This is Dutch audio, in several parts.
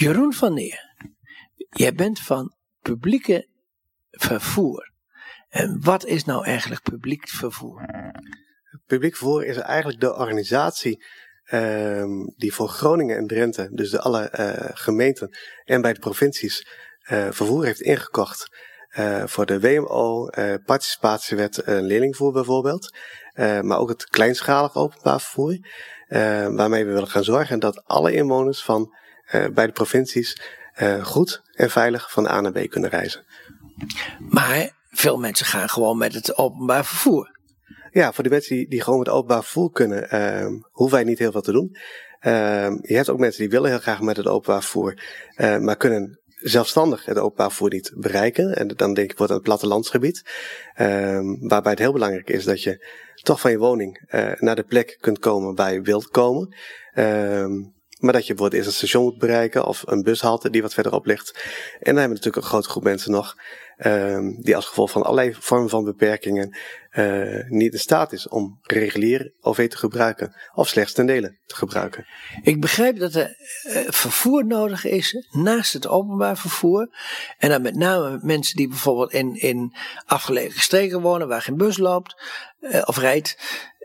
Jeroen van Neer, jij bent van publieke vervoer. En wat is nou eigenlijk publiek vervoer? Publiek vervoer is eigenlijk de organisatie ehm, die voor Groningen en Drenthe, dus de alle eh, gemeenten en bij de provincies, eh, vervoer heeft ingekocht. Eh, voor de WMO, participatiewet, leerlingvoer bijvoorbeeld. maar ook het kleinschalig openbaar vervoer. waarmee we willen gaan zorgen dat alle inwoners van bij de provincies goed en veilig van A naar B kunnen reizen. Maar veel mensen gaan gewoon met het openbaar vervoer. Ja, voor de mensen die, die gewoon met openbaar vervoer kunnen, hoeven wij niet heel veel te doen. je hebt ook mensen die willen heel graag met het openbaar vervoer, maar kunnen zelfstandig het openbaar vervoer niet bereiken. En dan denk ik wordt het plattelandsgebied. Um, waarbij het heel belangrijk is dat je toch van je woning uh, naar de plek kunt komen waar je wilt komen. Um, maar dat je bijvoorbeeld eerst een station moet bereiken of een bushalte die wat verderop ligt. En dan hebben we natuurlijk een grote groep mensen nog um, die als gevolg van allerlei vormen van beperkingen uh, niet in staat is om regulier OV te gebruiken of slechts ten dele te gebruiken. Ik begrijp dat er uh, vervoer nodig is naast het openbaar vervoer. En dan met name mensen die bijvoorbeeld in, in afgelegen streken wonen waar geen bus loopt uh, of rijdt.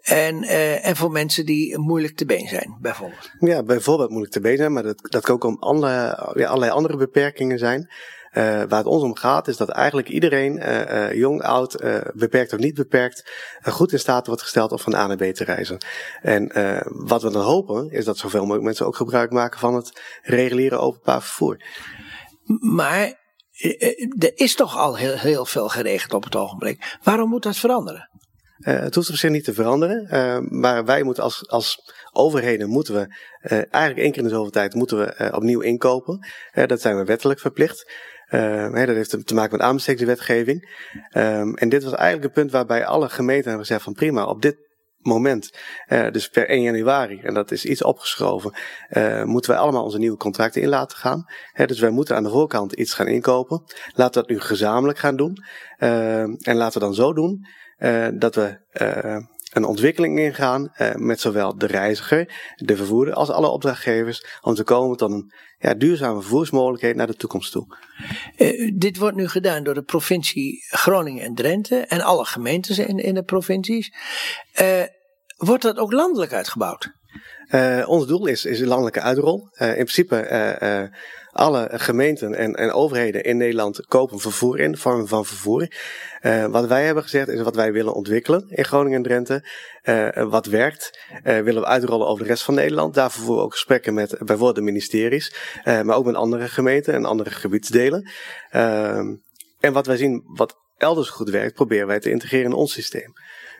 En, uh, en voor mensen die moeilijk te been zijn, bijvoorbeeld. Ja, bijvoorbeeld moeilijk te been zijn, maar dat, dat kan ook om alle, ja, allerlei andere beperkingen zijn. Uh, waar het ons om gaat is dat eigenlijk iedereen, uh, jong, oud, beperkt of niet beperkt, goed in staat wordt gesteld om van A naar B te reizen. En wat we dan hopen is dat zoveel mogelijk mensen ook gebruik maken van het reguliere openbaar vervoer. Maar er is toch al heel, heel veel geregeld op het ogenblik. Waarom moet dat veranderen? Uh, het hoeft op zich niet te veranderen, uh, maar wij moeten als, als overheden moeten we uh, eigenlijk één keer in de zoveel tijd moeten we opnieuw inkopen. dat zijn we wettelijk verplicht. dat heeft te maken met aanbestedingswetgeving. Ehm, en dit was eigenlijk een punt waarbij alle gemeenten hebben gezegd van prima, op dit moment, dus per 1 januari, en dat is iets opgeschoven, moeten wij allemaal onze nieuwe contracten in laten gaan. dus wij moeten aan de voorkant iets gaan inkopen. Laten we dat nu gezamenlijk gaan doen. Ehm, en laten we dan zo doen dat we uh, een ontwikkeling ingaan uh, met zowel de reiziger, de vervoerder als alle opdrachtgevers om te komen tot een ja, duurzame vervoersmogelijkheid naar de toekomst toe. dit wordt nu gedaan door de provincie Groningen en Drenthe en alle gemeentes in, in de provincies. wordt dat ook landelijk uitgebouwd? Ons doel is, is landelijke uitrol. in principe alle gemeenten en, en overheden in Nederland kopen vervoer in, vormen van vervoer. Uh, wat wij hebben gezegd is wat wij willen ontwikkelen in Groningen en Drenthe. Uh, wat werkt, uh, willen we uitrollen over de rest van Nederland. Daarvoor voeren we ook gesprekken met bijvoorbeeld de ministeries, maar ook met andere gemeenten en andere gebiedsdelen. En wat wij zien, wat elders goed werkt, proberen wij te integreren in ons systeem.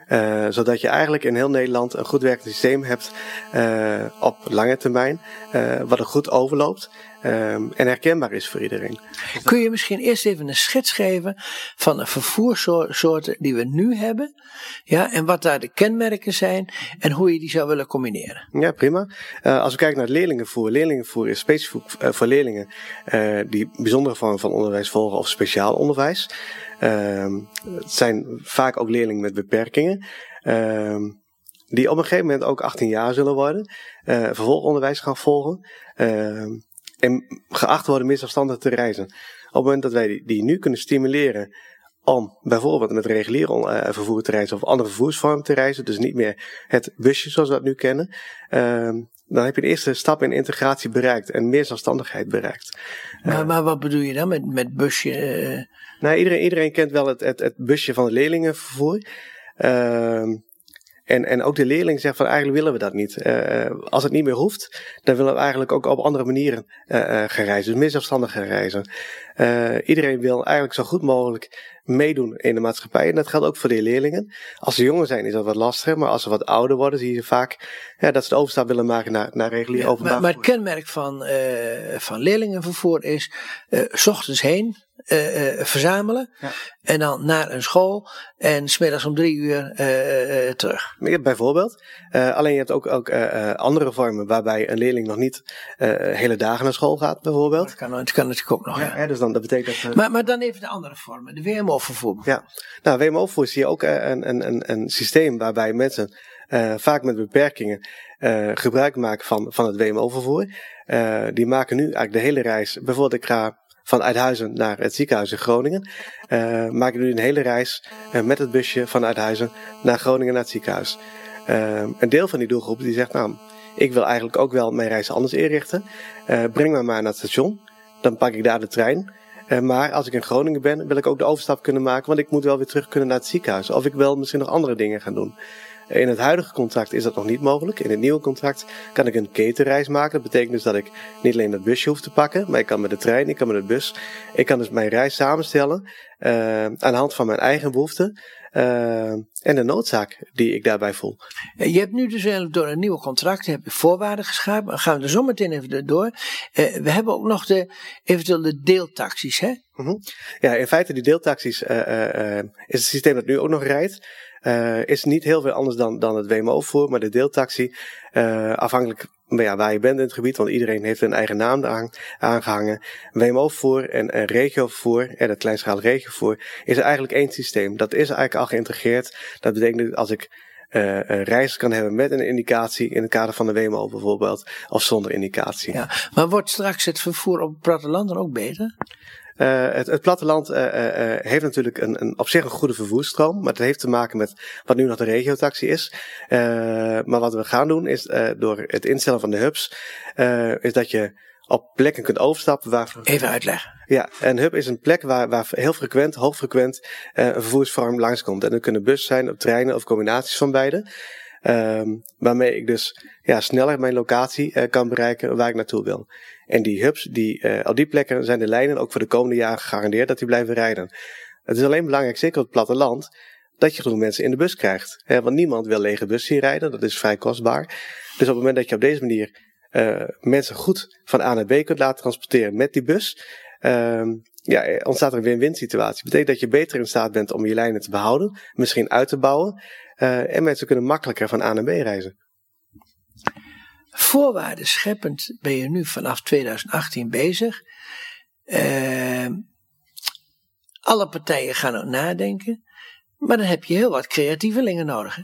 Uh, zodat je eigenlijk in heel Nederland een goed werkend systeem hebt uh, op lange termijn, uh, wat er goed overloopt en herkenbaar is voor iedereen. Kun je misschien eerst even een schets geven van de vervoerssoorten die we nu hebben, ja, en wat daar de kenmerken zijn en hoe je die zou willen combineren? Ja, prima. als we kijken naar het leerlingenvoer, leerlingenvoer is specifiek voor leerlingen die bijzondere vormen van onderwijs volgen of speciaal onderwijs. Ehm, het zijn vaak ook leerlingen met beperkingen. Ehm, die op een gegeven moment ook 18 jaar zullen worden. Uh, vervolgonderwijs gaan volgen. Ehm, en geacht worden zelfstandig te reizen. Op het moment dat wij die, nu kunnen stimuleren om bijvoorbeeld met regulier uh, vervoer te reizen of andere vervoersvormen te reizen, dus niet meer het busje zoals we dat nu kennen, dan heb je de eerste stap in integratie bereikt en meer zelfstandigheid bereikt. Maar, maar wat bedoel je dan met, met busje? Nou, iedereen, iedereen kent wel het, het, het busje van het leerlingenvervoer. Uh, en, en ook de leerling zegt van eigenlijk willen we dat niet. Uh, als het niet meer hoeft, dan willen we eigenlijk ook op andere manieren uh, gaan reizen. Dus meer zelfstandig gaan reizen. iedereen wil eigenlijk zo goed mogelijk meedoen in de maatschappij. En dat geldt ook voor de leerlingen. Als ze jonger zijn is dat wat lastiger, maar als ze wat ouder worden zie je vaak ja, dat ze de overstap willen maken naar, naar regulier ja, openbaar maar, maar, het kenmerk van, van leerlingenvervoer is s ochtends heen, uh, uh, verzamelen. Ja. En dan naar een school. En smiddags om drie uur uh, terug. Bijvoorbeeld. alleen je hebt ook, ook andere vormen waarbij een leerling nog niet hele dagen naar school gaat, bijvoorbeeld. Dat kan, dat kan natuurlijk ook nog. Ja, ja. dus dan, dat betekent dat. Maar, maar dan even de andere vormen. De WMO-vervoer. Ja, nou, WMO-vervoer zie je ook een, een, een, een systeem waarbij mensen. vaak met beperkingen gebruik maken van, van het WMO-vervoer. die maken nu eigenlijk de hele reis. Bijvoorbeeld, ik ga van Uithuizen naar het ziekenhuis in Groningen. Uh, maak ik nu een hele reis met het busje van Uithuizen naar Groningen naar het ziekenhuis. een deel van die doelgroep die zegt, nou, ik wil eigenlijk ook wel mijn reis anders inrichten. breng me maar naar het station. Dan pak ik daar de trein. Maar als ik in Groningen ben, wil ik ook de overstap kunnen maken, want ik moet wel weer terug kunnen naar het ziekenhuis. Of ik wil misschien nog andere dingen gaan doen. In het huidige contract is dat nog niet mogelijk. In het nieuwe contract kan ik een ketenreis maken. Dat betekent dus dat ik niet alleen dat busje hoef te pakken, maar ik kan met de trein, ik kan met de bus. Ik kan dus mijn reis samenstellen uh, aan de hand van mijn eigen behoeften. Uh, en de noodzaak die ik daarbij voel. Je hebt nu dus eigenlijk door een nieuw contract heb je voorwaarden geschapen. Dan gaan we er zo meteen even door. Uh, we hebben ook nog de, eventueel de deeltaxis. Hè? -hmm. Ja, in feite die deeltaxis is het systeem dat nu ook nog rijdt. Uh, is niet heel veel anders dan, dan het WMO-vervoer, maar de deeltaxi, uh, afhankelijk ja, waar je bent in het gebied, want iedereen heeft een eigen naam aan, aangehangen. WMO-vervoer en, en regiovervoer, en het kleinschalig regiovervoer, is eigenlijk één systeem. Dat is eigenlijk al geïntegreerd. Dat betekent dat als ik uh, kan hebben met een indicatie in het kader van de WMO bijvoorbeeld, of zonder indicatie. Ja, maar wordt straks het vervoer op het platteland ook beter? Uh, het, het, platteland uh, uh, heeft natuurlijk een, een, op zich een goede vervoersstroom, maar het heeft te maken met wat nu nog de regiotaxi is. maar wat we gaan doen is door het instellen van de hubs, is dat je op plekken kunt overstappen waar. Even uitleggen. Ja, een hub is een plek waar, waar heel frequent, hoogfrequent een vervoersvorm langskomt. En dat kunnen bussen zijn, of treinen of combinaties van beide. Um, waarmee ik dus ja, sneller mijn locatie uh, kan bereiken waar ik naartoe wil. En die hubs, die, uh, die plekken zijn de lijnen ook voor de komende jaren gegarandeerd dat die blijven rijden. Het is alleen belangrijk, zeker op het platteland, dat je genoeg mensen in de bus krijgt. Hè, want niemand wil lege bus zien rijden, dat is vrij kostbaar. Dus op het moment dat je op deze manier uh, mensen goed van A naar B kunt laten transporteren met die bus, uh, ja, ontstaat er een win-win situatie. Betekent dat je beter in staat bent om je lijnen te behouden, misschien uit te bouwen. Uh, en mensen kunnen makkelijker van A naar B reizen. Voorwaarden scheppend ben je nu vanaf 2018 bezig. Uh, alle partijen gaan ook nadenken. Maar dan heb je heel wat creatievelingen nodig.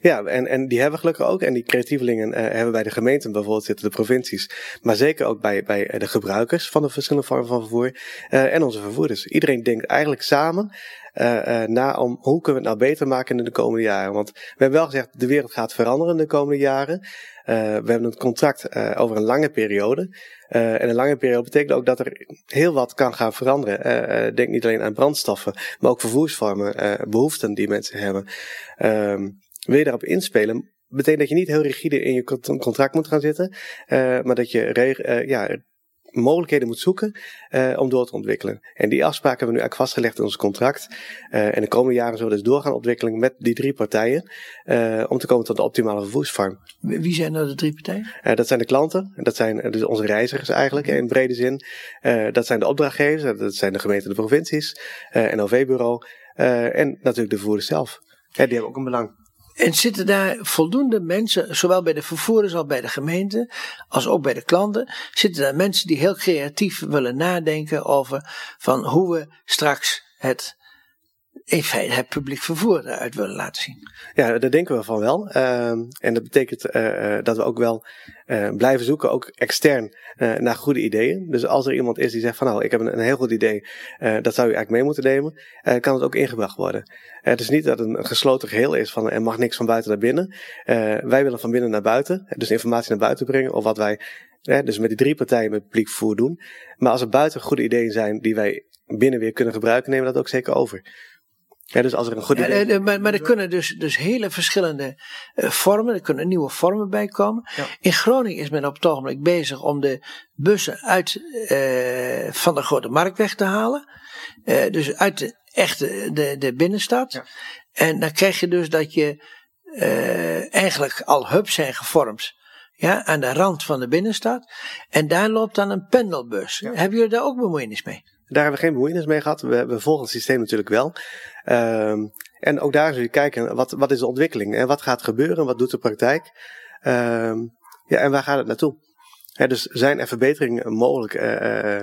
Ja, en, en die hebben we gelukkig ook. En die creatievelingen uh, hebben bij de gemeenten bijvoorbeeld zitten, de provincies. Maar zeker ook bij, bij de gebruikers van de verschillende vormen van vervoer. Uh, en onze vervoerders. Iedereen denkt eigenlijk samen na om hoe kunnen we het nou beter maken in de komende jaren. Want we hebben wel gezegd, de wereld gaat veranderen in de komende jaren. We hebben een contract over een lange periode. en een lange periode betekent ook dat er heel wat kan gaan veranderen. denk niet alleen aan brandstoffen, maar ook vervoersvormen, behoeften die mensen hebben. Ehm, wil je daarop inspelen, betekent dat je niet heel rigide in je contract moet gaan zitten, maar dat je ja, mogelijkheden moet zoeken uh, om door te ontwikkelen. En die afspraken hebben we nu eigenlijk vastgelegd in ons contract. En de komende jaren zullen we dus doorgaan ontwikkelen met die drie partijen. Om te komen tot de optimale vervoersvorm. Wie zijn nou de drie partijen? dat zijn de klanten. Dat zijn dus onze reizigers eigenlijk in brede zin. dat zijn de opdrachtgevers. Dat zijn de gemeenten de provincies. NOV-bureau. en natuurlijk de vervoerders zelf. die hebben ook een belang. En zitten daar voldoende mensen, zowel bij de vervoerders als bij de gemeente, als ook bij de klanten, zitten daar mensen die heel creatief willen nadenken over van hoe we straks het in feite het publiek vervoer eruit willen laten zien. Ja, daar denken we van wel. Uh, en dat betekent uh, dat we ook wel uh, blijven zoeken, ook extern, naar goede ideeën. Dus als er iemand is die zegt van nou, ik heb een, heel goed idee, dat zou u eigenlijk mee moeten nemen, kan het ook ingebracht worden. het is niet dat het een gesloten geheel is van er mag niks van buiten naar binnen. wij willen van binnen naar buiten, dus informatie naar buiten brengen of wat wij dus met die drie partijen met publiek vervoer doen. Maar als er buiten goede ideeën zijn die wij binnen weer kunnen gebruiken, nemen we dat ook zeker over. Ja, dus als er een goed idee... Ja, maar, maar er kunnen dus, dus hele verschillende uh, vormen, er kunnen nieuwe vormen bij komen. Ja. In Groningen is men op het ogenblik bezig om de bussen uit uh, van de Grote Marktweg te halen. Uh, dus uit de echte de, de binnenstad. Ja. En dan krijg je dus dat je eigenlijk al hubs zijn gevormd. Ja, aan de rand van de binnenstad. En daar loopt dan een pendelbus. Hebben jullie daar ook bemoeienis mee? Daar hebben we geen bemoeienis mee gehad. We, we volgen het systeem natuurlijk wel. Um, en ook daar zul je kijken, wat, wat is de ontwikkeling? En wat gaat gebeuren? Wat doet de praktijk? Um, ja, en waar gaat het naartoe? dus zijn er verbeteringen mogelijk? Uh,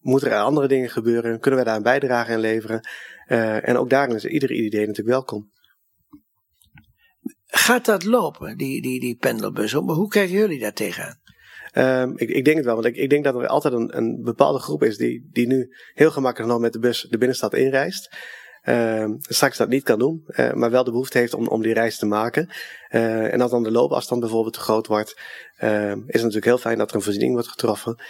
moeten er andere dingen gebeuren? Kunnen wij daar een bijdrage in leveren? Uh, en ook daarin is ieder idee natuurlijk welkom. Gaat dat lopen, die, die, die pendelbus? Hoe kijken jullie daar tegenaan? Um, ik, ik, denk het wel, want ik, ik denk dat er altijd een, een, bepaalde groep is die, die nu heel gemakkelijk nog met de bus de binnenstad inreist. Uh, straks dat niet kan doen, uh, maar wel de behoefte heeft om, om die reis te maken. Uh, en als dan de loopafstand bijvoorbeeld te groot wordt, uh, is het natuurlijk heel fijn dat er een voorziening wordt getroffen.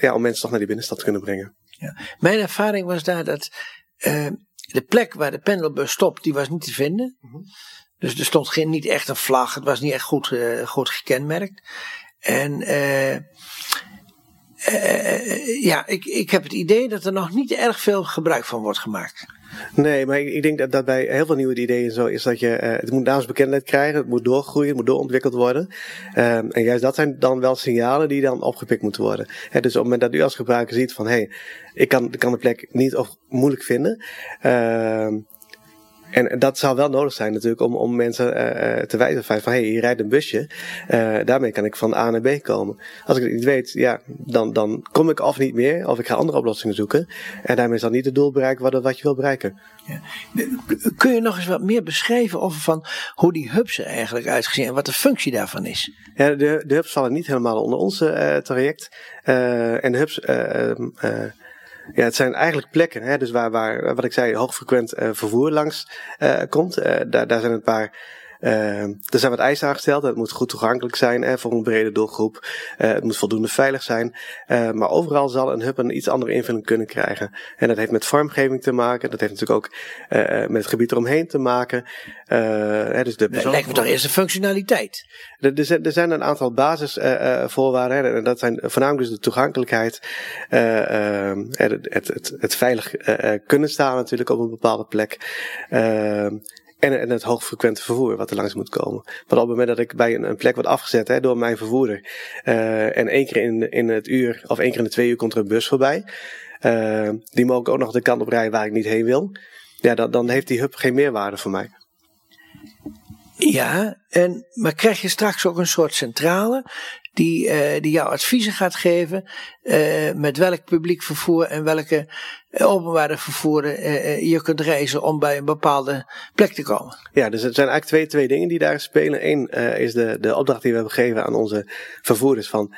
ja, om mensen toch naar die binnenstad te kunnen brengen. Ja. Mijn ervaring was daar dat de plek waar de pendelbus stopt, die was niet te vinden. Mm -hmm. Dus er stond geen, niet echt een vlag, het was niet echt goed, goed gekenmerkt. En ja, ik, ik heb het idee dat er nog niet erg veel gebruik van wordt gemaakt. Nee, maar ik, denk dat, dat bij heel veel nieuwe ideeën zo is dat je, het moet naamsbekendheid krijgen, het moet doorgroeien, het moet doorontwikkeld worden. Um, en juist dat zijn dan wel signalen die dan opgepikt moeten worden. Dus op het moment dat u als gebruiker ziet van, hé, hey, ik kan, kan de plek niet of moeilijk vinden, uh, en dat zou wel nodig zijn natuurlijk om, om mensen uh, te wijzen van, van hé, hey, hier rijdt een busje. Uh, daarmee kan ik van A naar B komen. Als ik het niet weet, ja, dan, dan kom ik af niet meer. Of ik ga andere oplossingen zoeken. En daarmee zal niet het doel bereiken wat, wat je wil bereiken. Ja. Kun je nog eens wat meer beschrijven over van hoe die hubs er eigenlijk uitgezien en wat de functie daarvan is? Ja, de, de hubs vallen niet helemaal onder ons traject. en de hubs ja, het zijn eigenlijk plekken, hè, dus waar, waar, wat ik zei, hoogfrequent uh, vervoer langs uh, komt. Uh, daar, daar zijn een paar er zijn wat eisen aangesteld. Het moet goed toegankelijk zijn hè, voor een brede doelgroep. Uh, het moet voldoende veilig zijn. Uh, maar overal zal een hub een iets andere invulling kunnen krijgen. En dat heeft met vormgeving te maken. Dat heeft natuurlijk ook met het gebied eromheen te maken. Hè, dus de lijkt me toch eerst een functionaliteit. Er, zijn, er zijn een aantal basisvoorwaarden. en dat zijn voornamelijk dus de toegankelijkheid. Ehm, het, het, het, het, veilig kunnen staan natuurlijk op een bepaalde plek. En, en het hoogfrequente vervoer wat er langs moet komen. Want op het moment dat ik bij een, een plek word afgezet hè, door mijn vervoerder. Uh, en één keer in, in het uur of één keer in de twee uur komt er een bus voorbij. Uh, die mogen ook nog de kant op rijden waar ik niet heen wil. Ja, dan, dan heeft die hub geen meerwaarde voor mij. Ja, en, maar krijg je straks ook een soort centrale die, uh, die jou adviezen gaat geven uh, met welk publiek vervoer en welke uh, openbare vervoer je kunt reizen om bij een bepaalde plek te komen. Ja, dus er zijn eigenlijk twee, twee dingen die daar spelen. Eén is de, de opdracht die we hebben gegeven aan onze vervoerders van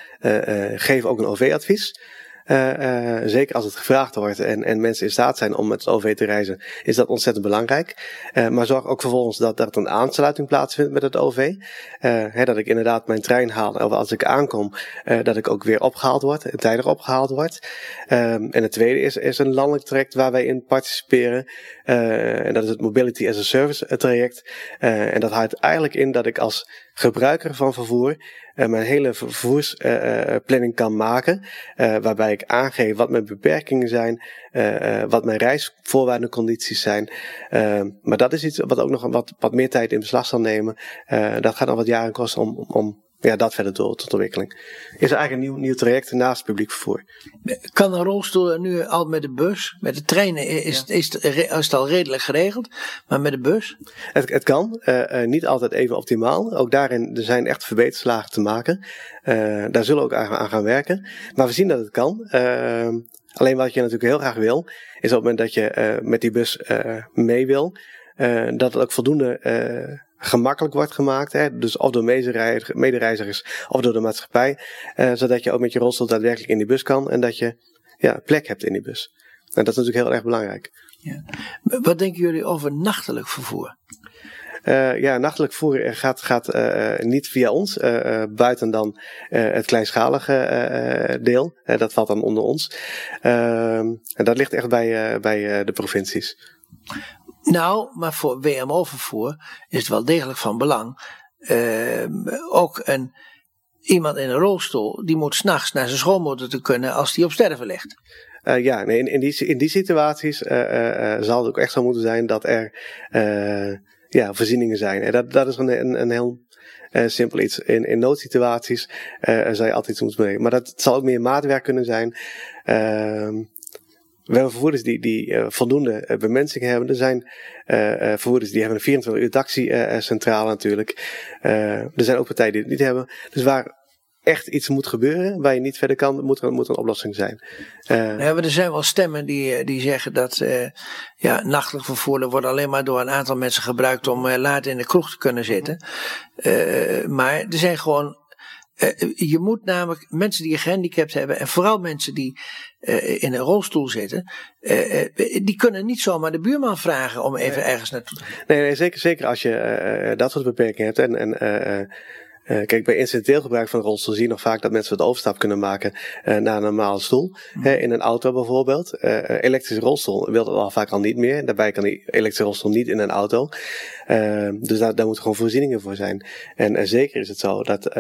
geef ook een OV-advies. Uh, uh, zeker als het gevraagd wordt en, en mensen in staat zijn om met het OV te reizen, is dat ontzettend belangrijk. Uh, maar zorg ook vervolgens dat, er een aansluiting plaatsvindt met het OV. Hè, dat ik inderdaad mijn trein haal, of als ik aankom, dat ik ook weer opgehaald word, tijdig opgehaald word. En het tweede is, is een landelijk traject waar wij in participeren. en dat is het Mobility as a Service traject. en dat houdt eigenlijk in dat ik als gebruiker van vervoer uh, mijn hele vervoersplanning kan maken. Waarbij ik aangeef wat mijn beperkingen zijn, wat mijn reisvoorwaarden en condities zijn. maar dat is iets wat ook nog wat, wat meer tijd in beslag zal nemen. dat gaat nog wat jaren kosten om, om ja, dat verder door tot ontwikkeling. Is er eigenlijk een nieuw, nieuw traject naast publiek vervoer. Kan een rolstoel nu al met de bus? Met de treinen is, is, is, het al redelijk geregeld, maar met de bus? Het, het kan, uh, niet altijd even optimaal. Ook daarin er zijn echt verbeterslagen te maken. Uh, daar zullen we ook aan, aan, gaan werken. Maar we zien dat het kan. Uh, alleen wat je natuurlijk heel graag wil, is op het moment dat je met die bus mee wil, dat het ook voldoende gemakkelijk wordt gemaakt. Hè? Dus of door medereizigers of door de maatschappij. Uh, zodat je ook met je rolstoel daadwerkelijk in die bus kan en dat je ja, plek hebt in die bus. En dat is natuurlijk heel erg belangrijk. Ja. Wat denken jullie over nachtelijk vervoer? Uh, ja, nachtelijk vervoer gaat, gaat uh, niet via ons, buiten dan het kleinschalige deel. dat valt dan onder ons. Ehm, en dat ligt echt bij, bij de provincies. Nou, maar voor WMO-vervoer is het wel degelijk van belang. Uh, ook een, iemand in een rolstoel, die moet s'nachts naar zijn schoolmoeder te kunnen als die op sterven ligt. Uh, ja, in, in, die, situaties uh, zal het ook echt zo moeten zijn dat er ja, voorzieningen zijn. En dat, dat is een, een, heel simpel iets. In, in noodsituaties zou je altijd moeten brengen. Maar dat zal ook meer maatwerk kunnen zijn. Hebben vervoerders die, die uh, voldoende uh, bemensing hebben. Er zijn uh, vervoerders die hebben een 24 uur taxicentrale natuurlijk. er zijn ook partijen die het niet hebben. Dus waar echt iets moet gebeuren, waar je niet verder kan, moet er, moet een oplossing zijn. ja, er zijn wel stemmen die, die zeggen dat ja, nachtelijk vervoer wordt alleen maar door een aantal mensen gebruikt om laat in de kroeg te kunnen zitten. maar er zijn gewoon je moet namelijk mensen die een gehandicapt hebben, en vooral mensen die in een rolstoel zitten, die kunnen niet zomaar de buurman vragen om even ergens naartoe te gaan. Nee, nee zeker, zeker als je dat soort beperkingen hebt. En, en kijk, bij incidenteel gebruik van een rolstoel zie je nog vaak dat mensen het overstap kunnen maken naar een normale stoel. Mm. in een auto bijvoorbeeld. Elektrische rolstoel wil dat al vaak al niet meer. Daarbij kan die elektrische rolstoel niet in een auto. Dus daar, daar moeten gewoon voorzieningen voor zijn. En zeker is het zo dat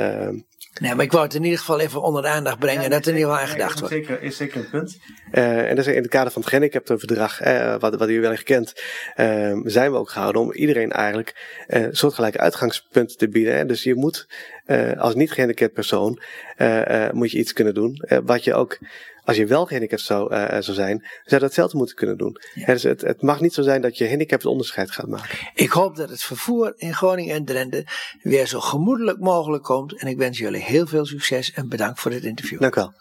Nee, maar ik wou het in ieder geval even onder de aandacht brengen. Ja, dat er in ieder geval aan gedacht wordt. Zeker, is zeker een punt. Uh, en dat is in het kader van het gehandicaptenverdrag, uh, wat, wat u wel kent, uh, zijn we ook gehouden om iedereen eigenlijk uh, soortgelijke uitgangspunten te bieden. Hè. Dus je moet als niet gehandicapt persoon, moet je iets kunnen doen. wat je ook als je wel gehandicapt zou, uh, zou zijn, zou je datzelfde moeten kunnen doen. dus het, het, mag niet zo zijn dat je handicap het onderscheid gaat maken. Ik hoop dat het vervoer in Groningen en Drenthe weer zo gemoedelijk mogelijk komt. En ik wens jullie heel veel succes en bedankt voor dit interview. Dank u wel.